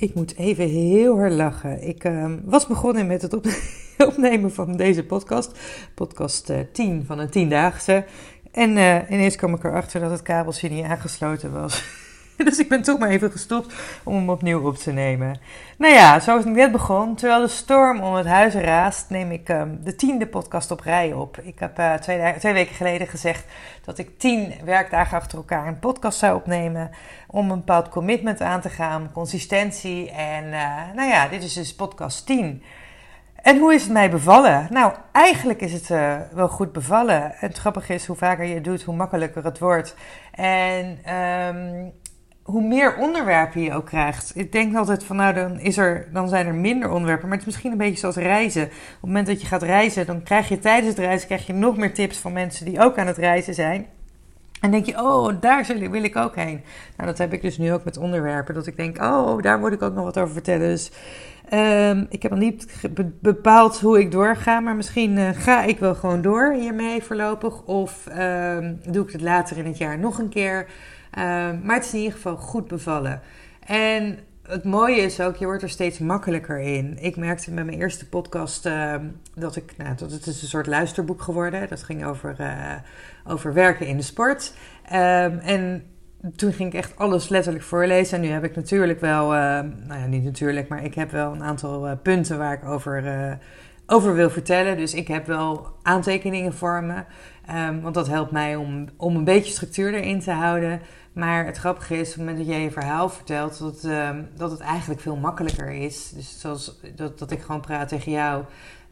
Ik moet even heel hard lachen. Ik uh, was begonnen met het op opnemen van deze podcast. Podcast uh, 10 van een tiendaagse. En uh, ineens kwam ik erachter dat het kabeltje niet aangesloten was. dus ik ben toch maar even gestopt om hem opnieuw op te nemen. Nou ja, zoals ik net begon, terwijl de storm om het huis raast, neem ik um, de tiende podcast op rij op. Ik heb uh, twee, twee, weken geleden gezegd dat ik tien werkdagen achter elkaar een podcast zou opnemen. Om een bepaald commitment aan te gaan, consistentie. En uh, nou ja, dit is dus podcast 10. En hoe is het mij bevallen? Nou, eigenlijk is het uh, wel goed bevallen. En het grappige is, hoe vaker je het doet, hoe makkelijker het wordt. En um, hoe meer onderwerpen je ook krijgt. Ik denk altijd van nou, dan, is er, dan zijn er minder onderwerpen. Maar het is misschien een beetje zoals reizen. Op het moment dat je gaat reizen, dan krijg je tijdens het reizen krijg je nog meer tips van mensen die ook aan het reizen zijn. En denk je, oh, daar wil ik ook heen. Nou, dat heb ik dus nu ook met onderwerpen. Dat ik denk, oh, daar moet ik ook nog wat over vertellen. Dus um, ik heb nog niet bepaald hoe ik doorga. Maar misschien uh, ga ik wel gewoon door hiermee voorlopig. Of um, doe ik het later in het jaar nog een keer. Uh, maar het is in ieder geval goed bevallen. En het mooie is ook, je wordt er steeds makkelijker in. Ik merkte met mijn eerste podcast uh, dat ik, nou, dat het is een soort luisterboek geworden. Dat ging over, uh, over werken in de sport. Um, en toen ging ik echt alles letterlijk voorlezen. En nu heb ik natuurlijk wel, nou ja, niet natuurlijk, maar ik heb wel een aantal uh, punten waar ik over, uh, over wil vertellen. Dus ik heb wel aantekeningen voor me. Um, want dat helpt mij om, om een beetje structuur erin te houden. Maar het grappige is, op het moment dat jij je verhaal vertelt, dat, um, dat het eigenlijk veel makkelijker is. Dus zoals dat, dat ik gewoon praat tegen jou.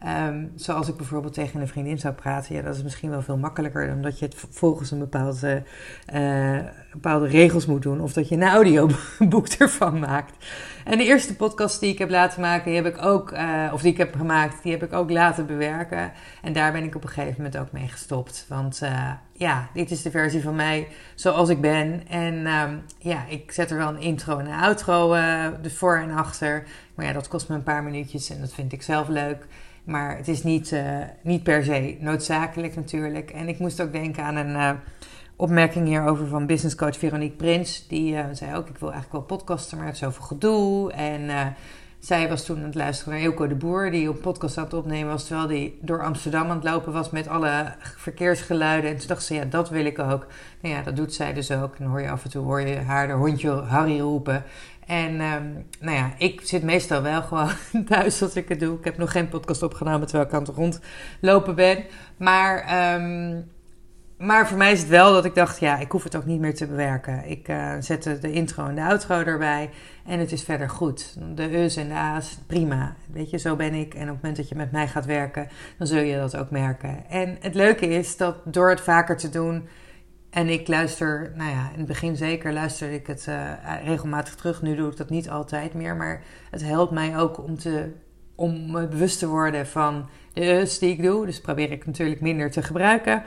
Um, zoals ik bijvoorbeeld tegen een vriendin zou praten, ja, dat is misschien wel veel makkelijker dan dat je het volgens een bepaalde, uh, bepaalde regels moet doen. Of dat je een audioboek ervan maakt. En de eerste podcast die ik heb laten maken, die heb ik ook, uh, of die ik heb gemaakt, die heb ik ook laten bewerken. En daar ben ik op een gegeven moment ook mee gestopt. Want uh, ja, dit is de versie van mij zoals ik ben. En um, ja, ik zet er wel een intro en een outro dus voor en achter. Maar ja, dat kost me een paar minuutjes en dat vind ik zelf leuk. Maar het is niet, uh, niet per se noodzakelijk natuurlijk. En ik moest ook denken aan een uh, opmerking hierover van businesscoach Veronique Prins. Die uh, zei ook, ik wil eigenlijk wel podcasten, maar het is zoveel gedoe. En zij was toen aan het luisteren naar Eelco de Boer, die een podcast aan het opnemen was, terwijl die door Amsterdam aan het lopen was met alle verkeersgeluiden. En toen dacht ze, ja, dat wil ik ook. Nou ja, dat doet zij dus ook. En dan hoor je af en toe hoor je haar de hondje Harry roepen. En um, nou ja, ik zit meestal wel gewoon thuis als ik het doe. Ik heb nog geen podcast opgenomen terwijl ik aan het rondlopen ben. Maar, um, maar voor mij is het wel dat ik dacht, ja, ik hoef het ook niet meer te bewerken. Ik uh, zette de intro en de outro erbij en het is verder goed. De U's en de A's, prima. Weet je, zo ben ik. En op het moment dat je met mij gaat werken, dan zul je dat ook merken. En het leuke is dat door het vaker te doen en ik luister, nou ja, in het begin zeker luisterde ik het uh, regelmatig terug. Nu doe ik dat niet altijd meer. Maar het helpt mij ook om, te, om me bewust te worden van de us die ik doe. Dus probeer ik natuurlijk minder te gebruiken.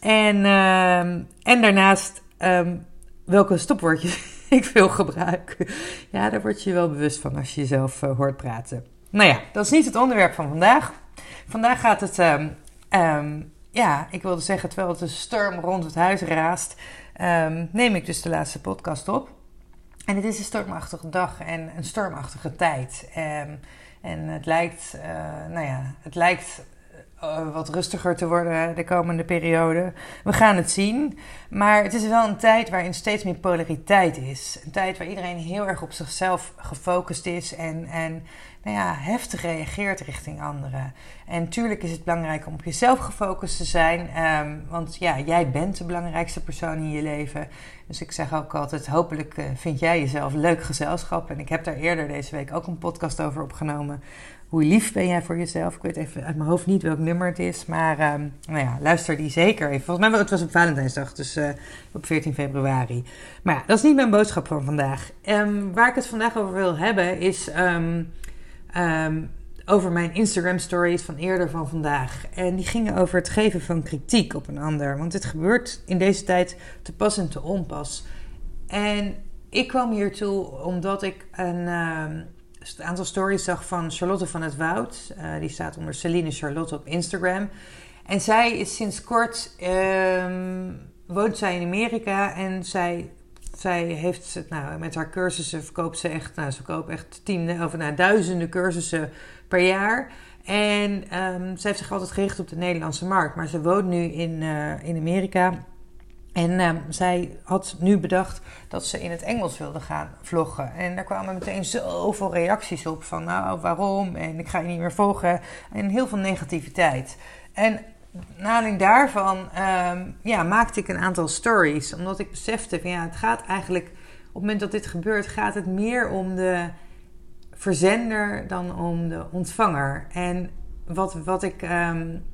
En, uh, en daarnaast um, welke stopwoordjes ik veel gebruik. Ja, daar word je wel bewust van als je jezelf uh, hoort praten. Nou ja, dat is niet het onderwerp van vandaag. Vandaag gaat het... Um, ja, ik wilde zeggen, terwijl het een storm rond het huis raast, um, neem ik dus de laatste podcast op. En het is een stormachtige dag en een stormachtige tijd. Um, en het lijkt, uh, nou ja, het lijkt uh, wat rustiger te worden de komende periode. We gaan het zien. Maar het is wel een tijd waarin steeds meer polariteit is. Een tijd waar iedereen heel erg op zichzelf gefocust is en, en nou ja, heftig reageert richting anderen. En tuurlijk is het belangrijk om op jezelf gefocust te zijn. Um, want ja, jij bent de belangrijkste persoon in je leven. Dus ik zeg ook altijd, hopelijk uh, vind jij jezelf leuk gezelschap. En ik heb daar eerder deze week ook een podcast over opgenomen. Hoe lief ben jij voor jezelf? Ik weet even uit mijn hoofd niet welk nummer het is. Maar ehm, nou ja, luister die zeker even. Volgens mij het was op Valentijnsdag, dus uh, op 14 februari. Maar ja, dat is niet mijn boodschap van vandaag. Um, waar ik het vandaag over wil hebben is um, over mijn Instagram stories van eerder van vandaag. En die gingen over het geven van kritiek op een ander. Want dit gebeurt in deze tijd te pas en te onpas. En ik kwam hiertoe omdat ik een het aantal stories zag van Charlotte van het Woud. Uh, die staat onder Celine Charlotte op Instagram. En zij is sinds kort, um, woont zij in Amerika en zij, zij heeft, nou, met haar cursussen verkoopt ze echt, nou, ze verkoopt echt tien of nou, duizenden cursussen per jaar. En um, ze heeft zich altijd gericht op de Nederlandse markt, maar ze woont nu in, uh, in Amerika. En uh, zij had nu bedacht dat ze in het Engels wilde gaan vloggen. En daar kwamen meteen zoveel reacties op van nou waarom en ik ga je niet meer volgen. En heel veel negativiteit. En na daarvan um, ja, maakte ik een aantal stories. Omdat ik besefte van ja, het gaat eigenlijk op het moment dat dit gebeurt, gaat het meer om de verzender dan om de ontvanger. En wat, wat ik um,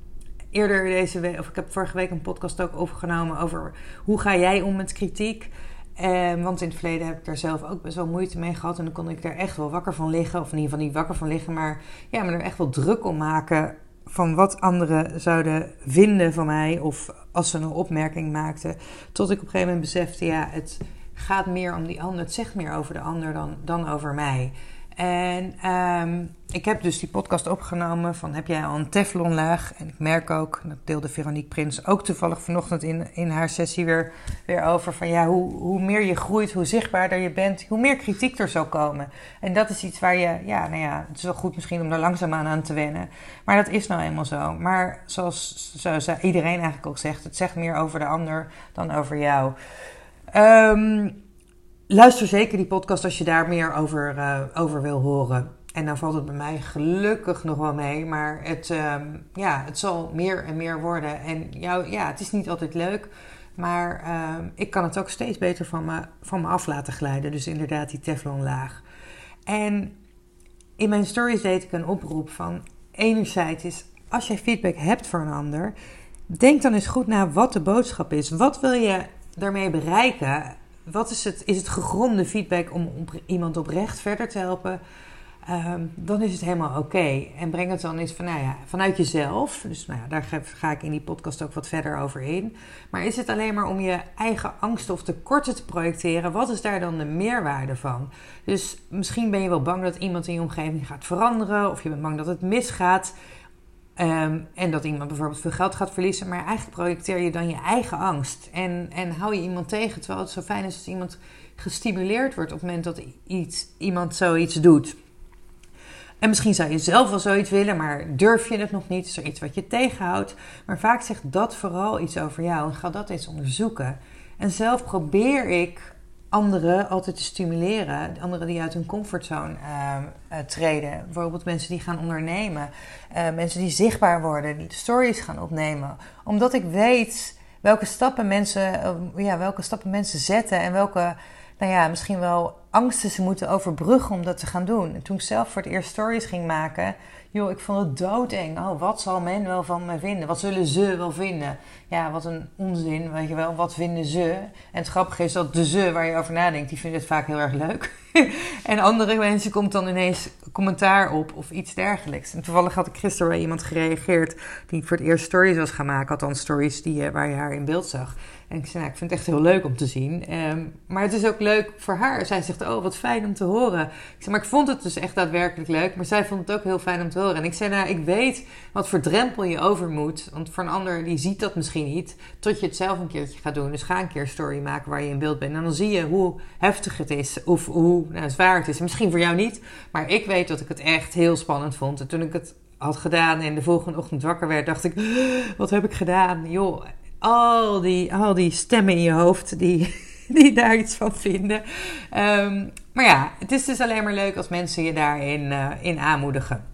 eerder deze week, of ik heb vorige week een podcast ook overgenomen over hoe ga jij om met kritiek. Eh, want in het verleden heb ik daar zelf ook best wel moeite mee gehad. En dan kon ik er echt wel wakker van liggen. Of in ieder geval niet wakker van liggen. Maar ja, me er echt wel druk om maken. Van wat anderen zouden vinden van mij. Of als ze een opmerking maakten. Tot ik op een gegeven moment besefte. Ja, het gaat meer om die ander. Het zegt meer over de ander dan, dan over mij. En um, ik heb dus die podcast opgenomen van heb jij al een teflonlaag? En ik merk ook, dat deelde Veronique Prins ook toevallig vanochtend in, in haar sessie weer, weer over... van ja, hoe, hoe meer je groeit, hoe zichtbaarder je bent, hoe meer kritiek er zal komen. En dat is iets waar je, ja, nou ja, het is wel goed misschien om daar langzaamaan aan te wennen. Maar dat is nou eenmaal zo. Maar zoals, zoals iedereen eigenlijk ook zegt, het zegt meer over de ander dan over jou. Um, luister zeker die podcast als je daar meer over, uh, over wil horen. En dan valt het bij mij gelukkig nog wel mee. Maar het, um, ja, het zal meer en meer worden. En jou, ja, het is niet altijd leuk. Maar uh, ik kan het ook steeds beter van me, van me af laten glijden. Dus inderdaad die teflonlaag. En in mijn stories deed ik een oproep van... Enerzijds is, als jij feedback hebt voor een ander... Denk dan eens goed na wat de boodschap is. Wat wil je daarmee bereiken? Wat is het? Is het gegronde feedback om, iemand oprecht verder te helpen? Um, dan is het helemaal oké. En breng het dan eens van, nou ja, vanuit jezelf. Dus nou ja, daar ga, ga, ik in die podcast ook wat verder over in. Maar is het alleen maar om je eigen angsten of tekorten te projecteren? Wat is daar dan de meerwaarde van? Dus misschien ben je wel bang dat iemand in je omgeving gaat veranderen. Of je bent bang dat het misgaat. Um, en dat iemand bijvoorbeeld veel geld gaat verliezen. Maar eigenlijk projecteer je dan je eigen angst. En, en hou je iemand tegen. Terwijl het zo fijn is als iemand gestimuleerd wordt op het moment dat iets, iemand zoiets doet. En misschien zou je zelf wel zoiets willen, maar durf je het nog niet? Is er iets wat je tegenhoudt? Maar vaak zegt dat vooral iets over jou. En ga dat eens onderzoeken. En zelf probeer ik anderen altijd te stimuleren. Anderen die uit hun comfortzone uh, treden. Bijvoorbeeld mensen die gaan ondernemen. Uh, mensen die zichtbaar worden, die stories gaan opnemen. Omdat ik weet welke stappen mensen, ja, welke stappen mensen zetten en welke, nou ja, misschien wel angsten ze moeten overbruggen om dat te gaan doen. En toen ik zelf voor het eerst stories ging maken, joh, ik vond het doodeng. Oh, wat zal men wel van me vinden? Wat zullen ze wel vinden? Ja, wat een onzin, weet je wel. Wat vinden ze? En het grappige is dat de ze waar je over nadenkt, die vinden het vaak heel erg leuk. en andere mensen komt dan ineens commentaar op of iets dergelijks. En toevallig had ik gisteren bij iemand gereageerd die voor het eerst stories was gaan maken. Althans, stories die, eh, waar je haar in beeld zag. En ik zei, nou, ik vind het echt heel leuk om te zien. Um, maar het is ook leuk voor haar. Zij zegt, oh, wat fijn om te horen. Ik zei, maar ik vond het dus echt daadwerkelijk leuk. Maar zij vond het ook heel fijn om te En ik zei, nou, ik weet wat voor drempel je over moet. Want voor een ander, die ziet dat misschien niet. Tot je het zelf een keertje gaat doen. Dus ga een keer een story maken waar je in beeld bent. En dan zie je hoe heftig het is. Of hoe nou, zwaar het is. Misschien voor jou niet. Maar ik weet dat ik het echt heel spannend vond. En toen ik het had gedaan en de volgende ochtend wakker werd, dacht ik: wat heb ik gedaan? Joh, al die, al die stemmen in je hoofd die, die daar iets van vinden. Um, maar ja, het is dus alleen maar leuk als mensen je daarin uh, in aanmoedigen.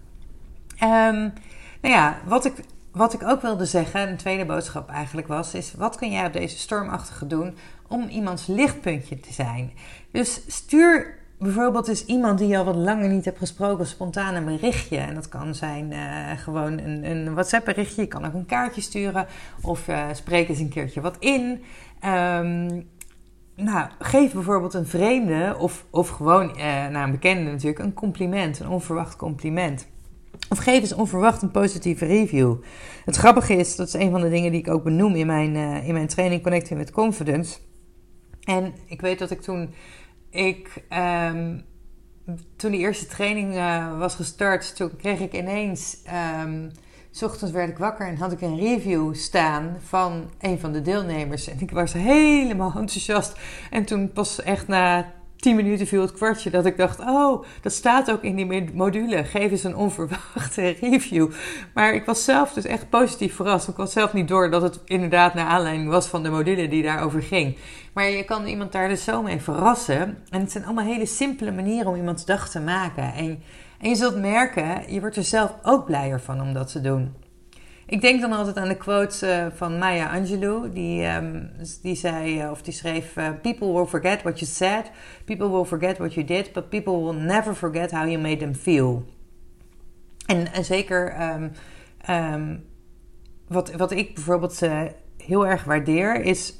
Um, nou ja, wat ik, wat ik ook wilde zeggen, een tweede boodschap eigenlijk was, is wat kun jij op deze stormachtige doen om iemands lichtpuntje te zijn? Dus stuur bijvoorbeeld is iemand die je al wat langer niet hebt gesproken, spontaan een berichtje. En dat kan zijn gewoon een, een WhatsApp-berichtje. Je kan ook een kaartje sturen of spreek eens een keertje wat in. Um, nou, geef bijvoorbeeld een vreemde of, of gewoon eh, naar een bekende natuurlijk een compliment, een onverwacht compliment. Of geef eens onverwacht een positieve review. Het grappige is, dat is een van de dingen die ik ook benoem in mijn, uh, in mijn training Connecting with Confidence. En ik weet dat ik toen ik um, toen die eerste training uh, was gestart, toen kreeg ik ineens um, S ochtends werd ik wakker en had ik een review staan van een van de deelnemers. En ik was helemaal enthousiast. En toen pas echt na 10 minuten viel het kwartje dat ik dacht: Oh, dat staat ook in die module. Geef eens een onverwachte review. Maar ik was zelf dus echt positief verrast. Ik was zelf niet door dat het inderdaad naar aanleiding was van de module die daarover ging. Maar je kan iemand daar dus zo mee verrassen. En het zijn allemaal hele simpele manieren om iemands dag te maken. En en je zult merken, je wordt er zelf ook blijer van om dat te doen. Ik denk dan altijd aan de quote uh, van Maya Angelou. Die, um, die zei, uh, of die schreef: uh, People will forget what you said, people will forget what you did, but people will never forget how you made them feel. En, en zeker um, um, wat, wat ik bijvoorbeeld heel erg waardeer, is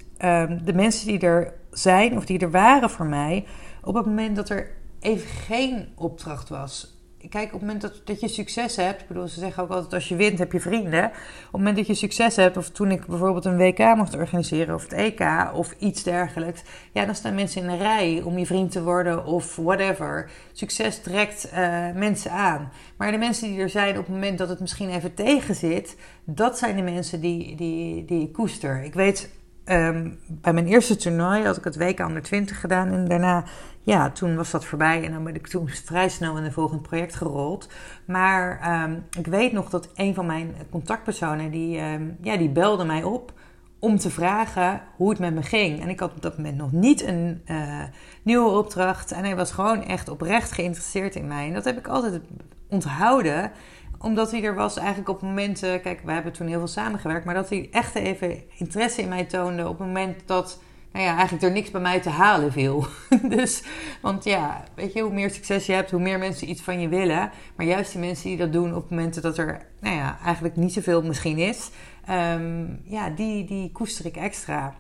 de mensen die er zijn of die er waren voor mij op het moment dat er even geen opdracht was kijk, op het moment dat, dat je succes hebt, ik bedoel, ze zeggen ook altijd als je wint heb je vrienden. Op het moment dat je succes hebt, of toen ik bijvoorbeeld een WK mocht organiseren of het EK of iets dergelijks, ja, dan staan mensen in een rij om je vriend te worden of whatever. Succes trekt uh, mensen aan. Maar de mensen die er zijn op het moment dat het misschien even tegen zit, dat zijn de mensen die, die, die ik koester. Ik weet Um, bij mijn eerste toernooi had ik het WK onder 20 gedaan. En daarna, ja, toen was dat voorbij. En dan ben ik toen vrij snel in een volgend project gerold. Maar um, ik weet nog dat een van mijn contactpersonen, die, um, ja, die belde mij op om te vragen hoe het met me ging. En ik had op dat moment nog niet een uh, nieuwe opdracht. En hij was gewoon echt oprecht geïnteresseerd in mij. En dat heb ik altijd onthouden omdat hij er was eigenlijk op momenten... Kijk, we hebben toen heel veel samengewerkt. Maar dat hij echt even interesse in mij toonde op het moment dat... Nou ja, eigenlijk er niks bij mij te halen viel. dus, want ja, weet je, hoe meer succes je hebt, hoe meer mensen iets van je willen. Maar juist die mensen die dat doen op momenten dat er, nou ja, eigenlijk niet zoveel misschien is. Um, ja, die, die koester ik extra.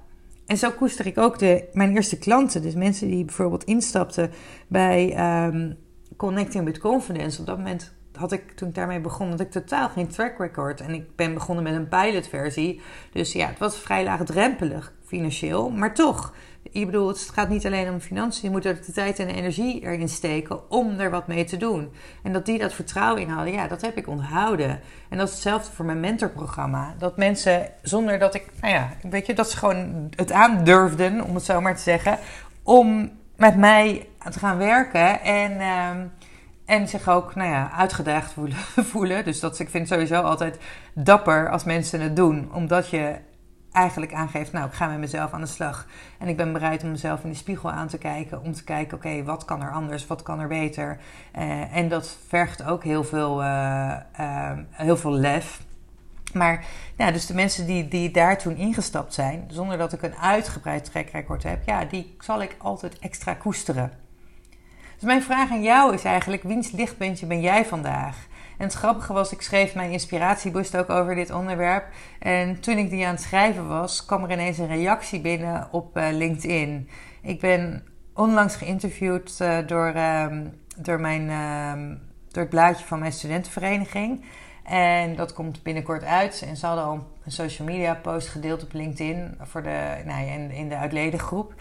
En zo koester ik ook de, mijn eerste klanten. Dus mensen die bijvoorbeeld instapten bij um, Connecting with Confidence. Op dat moment had ik toen ik daarmee begon, had ik totaal geen track record. En ik ben begonnen met een pilotversie. Dus ja, het was vrij laagdrempelig financieel. Maar toch, je bedoelt, het gaat niet alleen om financiën. Je moet er de tijd en energie erin steken om er wat mee te doen. En dat die dat vertrouwen inhalen, ja, dat heb ik onthouden. En dat is hetzelfde voor mijn mentorprogramma. Dat mensen, zonder dat ik, nou ja, weet je, dat ze gewoon het aandurfden, om het zo maar te zeggen, om met mij te gaan werken. En... Uh, en zich ook nou ja, uitgedaagd voelen. Dus dat, ik vind het sowieso altijd dapper als mensen het doen. Omdat je eigenlijk aangeeft, nou, ik ga met mezelf aan de slag. En ik ben bereid om mezelf in de spiegel aan te kijken. Om te kijken, oké, wat kan er anders? Wat kan er beter? Uh, en dat vergt ook heel veel, uh, uh, heel veel lef. Maar ja, dus de mensen die, die daar toen ingestapt zijn, zonder dat ik een uitgebreid trekrecord heb, ja, die zal ik altijd extra koesteren. Dus mijn vraag aan jou is eigenlijk: wiens lichtpuntje ben jij vandaag? En het grappige was, ik schreef mijn inspiratieboost ook over dit onderwerp. En toen ik die aan het schrijven was, kwam er ineens een reactie binnen op uh, LinkedIn. Ik ben onlangs geïnterviewd uh, door, uh, door, mijn, ehm, door het blaadje van mijn studentenvereniging. En dat komt binnenkort uit. En ze hadden al een social media post gedeeld op LinkedIn voor de, nou in, in de uitledengroep.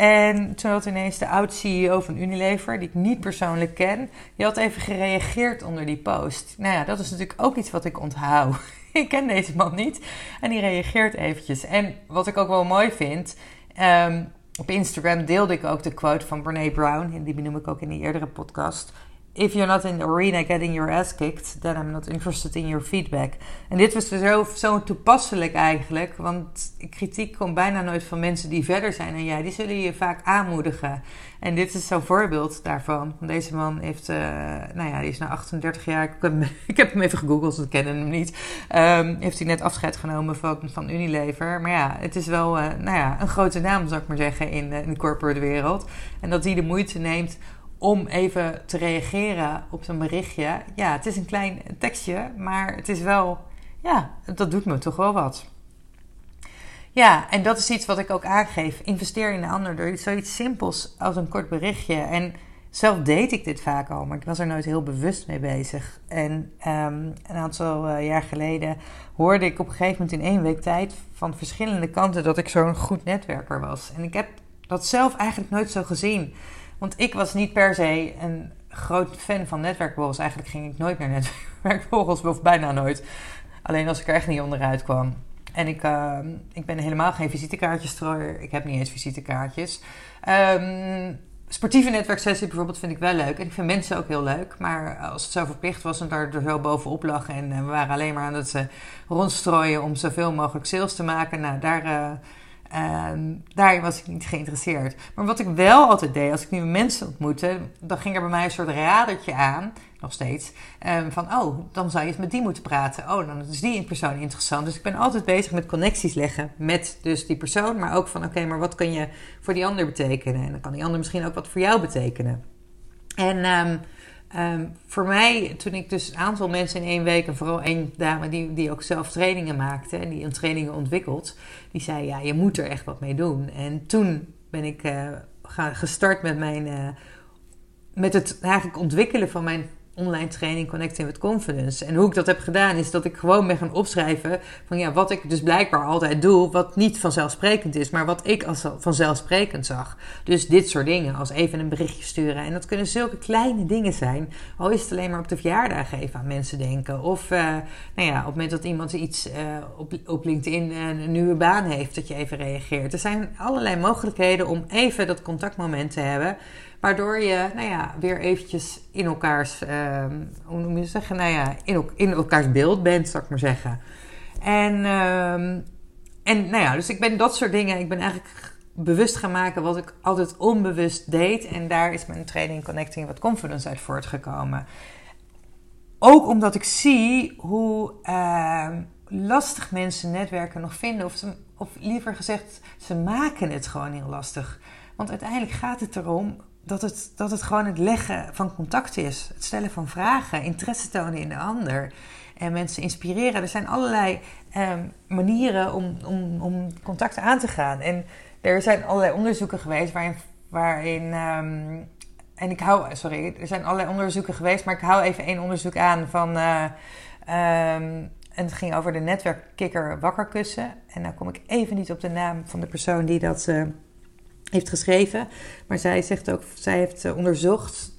En toen had ineens de oud-CEO van Unilever, die ik niet persoonlijk ken, die had even gereageerd onder die post. Nou ja, dat is natuurlijk ook iets wat ik onthoud. ik ken deze man niet. En die reageert eventjes. En wat ik ook wel mooi vind, um, op Instagram deelde ik ook de quote van Brene Brown. Die benoem ik ook in die eerdere podcast if you're not in the arena getting your ass kicked, then I'm not interested in your feedback. En dit was zo, zo toepasselijk eigenlijk, want kritiek komt bijna nooit van mensen die verder zijn dan jij. Die zullen je vaak aanmoedigen. En dit is zo'n voorbeeld daarvan. Deze man heeft, uh, nou ja, die is na 38 jaar, ik heb, ik hem even gegoogeld, ze kennen hem niet. Um, heeft hij net afscheid genomen van, Unilever. Maar ja, het is wel, uh, nou ja, een grote naam, zou ik maar zeggen, in, in de corporate wereld. En dat hij de moeite neemt om even te reageren op zo'n berichtje. Ja, het is een klein tekstje, maar het is wel, ja, dat doet me toch wel wat. Ja, en dat is iets wat ik ook aangeef. Investeer in de ander door zoiets simpels als een kort berichtje. En zelf deed ik dit vaak al, maar ik was er nooit heel bewust mee bezig. En um, een aantal uh, jaar geleden hoorde ik op een gegeven moment in één week tijd van verschillende kanten dat ik zo'n goed netwerker was. En ik heb dat zelf eigenlijk nooit zo gezien. Want ik was niet per se een groot fan van netwerkborrels. Eigenlijk ging ik nooit naar netwerkborrels, of bijna nooit. Alleen als ik er echt niet onderuit kwam. En ik, uh, ik ben helemaal geen visitekaartjes strooier. Ik heb niet eens visitekaartjes. Um, sportieve netwerksessie bijvoorbeeld vind ik wel leuk. En ik vind mensen ook heel leuk. Maar als het zo verplicht was en daar er zo bovenop lag... en we waren alleen maar aan het uh, rondstrooien om zoveel mogelijk sales te maken... nou, daar... Uh, Um, daarin was ik niet geïnteresseerd. Maar wat ik wel altijd deed, als ik nieuwe mensen ontmoette, dan ging er bij mij een soort radertje aan, nog steeds, um, van oh, dan zou je eens met die moeten praten. Oh, dan is die persoon interessant. Dus ik ben altijd bezig met connecties leggen met dus die persoon, maar ook van oké, maar wat kan je voor die ander betekenen? En dan kan die ander misschien ook wat voor jou betekenen. En um, Um, voor mij, toen ik dus een aantal mensen in één week, en vooral één dame die, die ook zelf trainingen maakte en die een trainingen ontwikkelt, die zei: Ja, je moet er echt wat mee doen. En toen ben ik uh, gestart met mijn. Uh, met het eigenlijk ontwikkelen van mijn online training Connecting with Confidence. En hoe ik dat heb gedaan is dat ik gewoon ben gaan opschrijven van ja, wat ik dus blijkbaar altijd doe, wat niet vanzelfsprekend is, maar wat ik als vanzelfsprekend zag. Dus dit soort dingen, als even een berichtje sturen. En dat kunnen zulke kleine dingen zijn, al is het alleen maar op de verjaardag even aan mensen denken. Of uh, nou ja, op het moment dat iemand iets uh, op, op LinkedIn een nieuwe baan heeft, dat je even reageert. Er zijn allerlei mogelijkheden om even dat contactmoment te hebben. Waardoor je, nou ja, weer eventjes in elkaars, uh, hoe noem je zeggen? Nou ja, in, in elkaars beeld bent, zou ik maar zeggen. En, uh, en nou ja, dus ik ben dat soort dingen, ik ben eigenlijk bewust gaan maken wat ik altijd onbewust deed. En daar is mijn training Connecting with Confidence uit voortgekomen. Ook omdat ik zie hoe uh, lastig mensen netwerken nog vinden. Of, ze, of liever gezegd, ze maken het gewoon heel lastig. Want uiteindelijk gaat het erom dat het, dat het gewoon het leggen van contact is. Het stellen van vragen, interesse tonen in de ander. En mensen inspireren. Er zijn allerlei um, manieren om, om, om contacten aan te gaan. En er zijn allerlei onderzoeken geweest waarin. waarin um, en ik hou, sorry, er zijn allerlei onderzoeken geweest, maar ik hou even één onderzoek aan van. Uh, um, en het ging over de netwerkkikker wakkerkussen. En nou kom ik even niet op de naam van de persoon die dat. Uh, heeft geschreven. Maar zij zegt ook, zij heeft eh, onderzocht.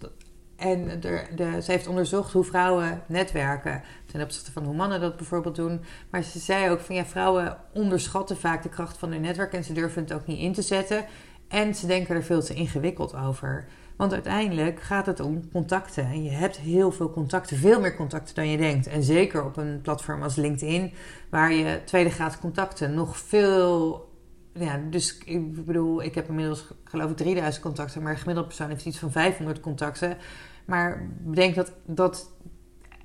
En de, de, zij heeft onderzocht hoe vrouwen netwerken. Ten opzichte van hoe mannen dat bijvoorbeeld doen. Maar ze zei ook van ja, vrouwen onderschatten vaak de kracht van hun netwerk. En ze durven het ook niet in te zetten. En ze denken er veel te ingewikkeld over. Want uiteindelijk gaat het om contacten. En je hebt heel veel contacten, veel meer contacten dan je denkt. En zeker op een platform als LinkedIn, waar je tweede graad contacten nog veel ja, dus ik bedoel, ik heb inmiddels geloof ik 3000 contacten, maar een gemiddelde persoon heeft iets van 500 contacten. Maar bedenk dat, dat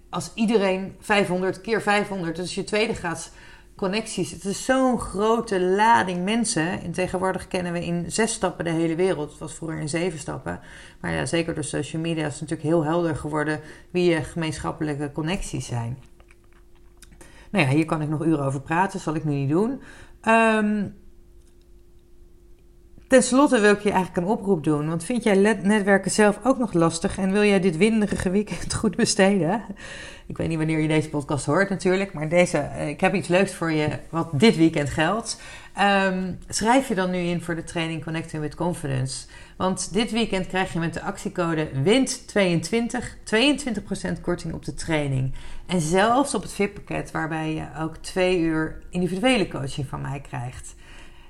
als iedereen 500 keer 500, dus je tweede gaat connecties. Het is zo'n grote lading mensen. En tegenwoordig kennen we in zes stappen de hele wereld. Het was vroeger in zeven stappen. Maar ja, zeker door social media is het natuurlijk heel helder geworden wie je gemeenschappelijke connecties zijn. Nou ja, hier kan ik nog uren over praten, zal ik nu niet doen. Um, Ten slotte wil ik je eigenlijk een oproep doen. Want vind jij netwerken zelf ook nog lastig en wil jij dit winderige weekend goed besteden? Ik weet niet wanneer je deze podcast hoort natuurlijk, maar deze, eh, ik heb iets leuks voor je wat dit weekend geldt. Um, schrijf je dan nu in voor de training Connecting with Confidence. Want dit weekend krijg je met de actiecode WIND22 22% korting op de training. En zelfs op het VIP-pakket waarbij je ook twee uur individuele coaching van mij krijgt.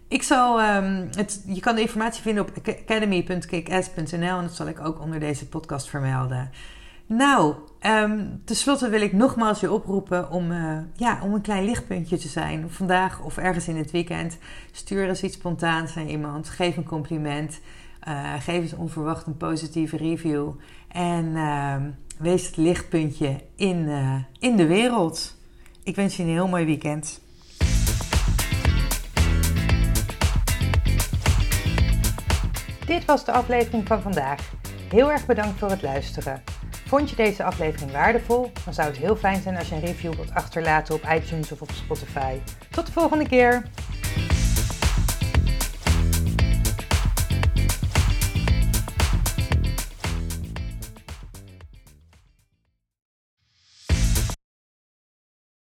Ik zal, um, het, je kan de informatie vinden op academy.kickass.nl en dat zal ik ook onder deze podcast vermelden. Nou, um, tenslotte wil ik nogmaals je oproepen om, uh, ja, om een klein lichtpuntje te zijn. Vandaag of ergens in het weekend. Stuur eens iets spontaans naar iemand. Geef een compliment. Uh, geef eens onverwacht een positieve review. En uh, wees het lichtpuntje in, uh, in de wereld. Ik wens je een heel mooi weekend. Dit was de aflevering van vandaag. Heel erg bedankt voor het luisteren. Vond je deze aflevering waardevol? Dan zou het heel fijn zijn als je een review wilt achterlaten op iTunes of op Spotify. Tot de volgende keer!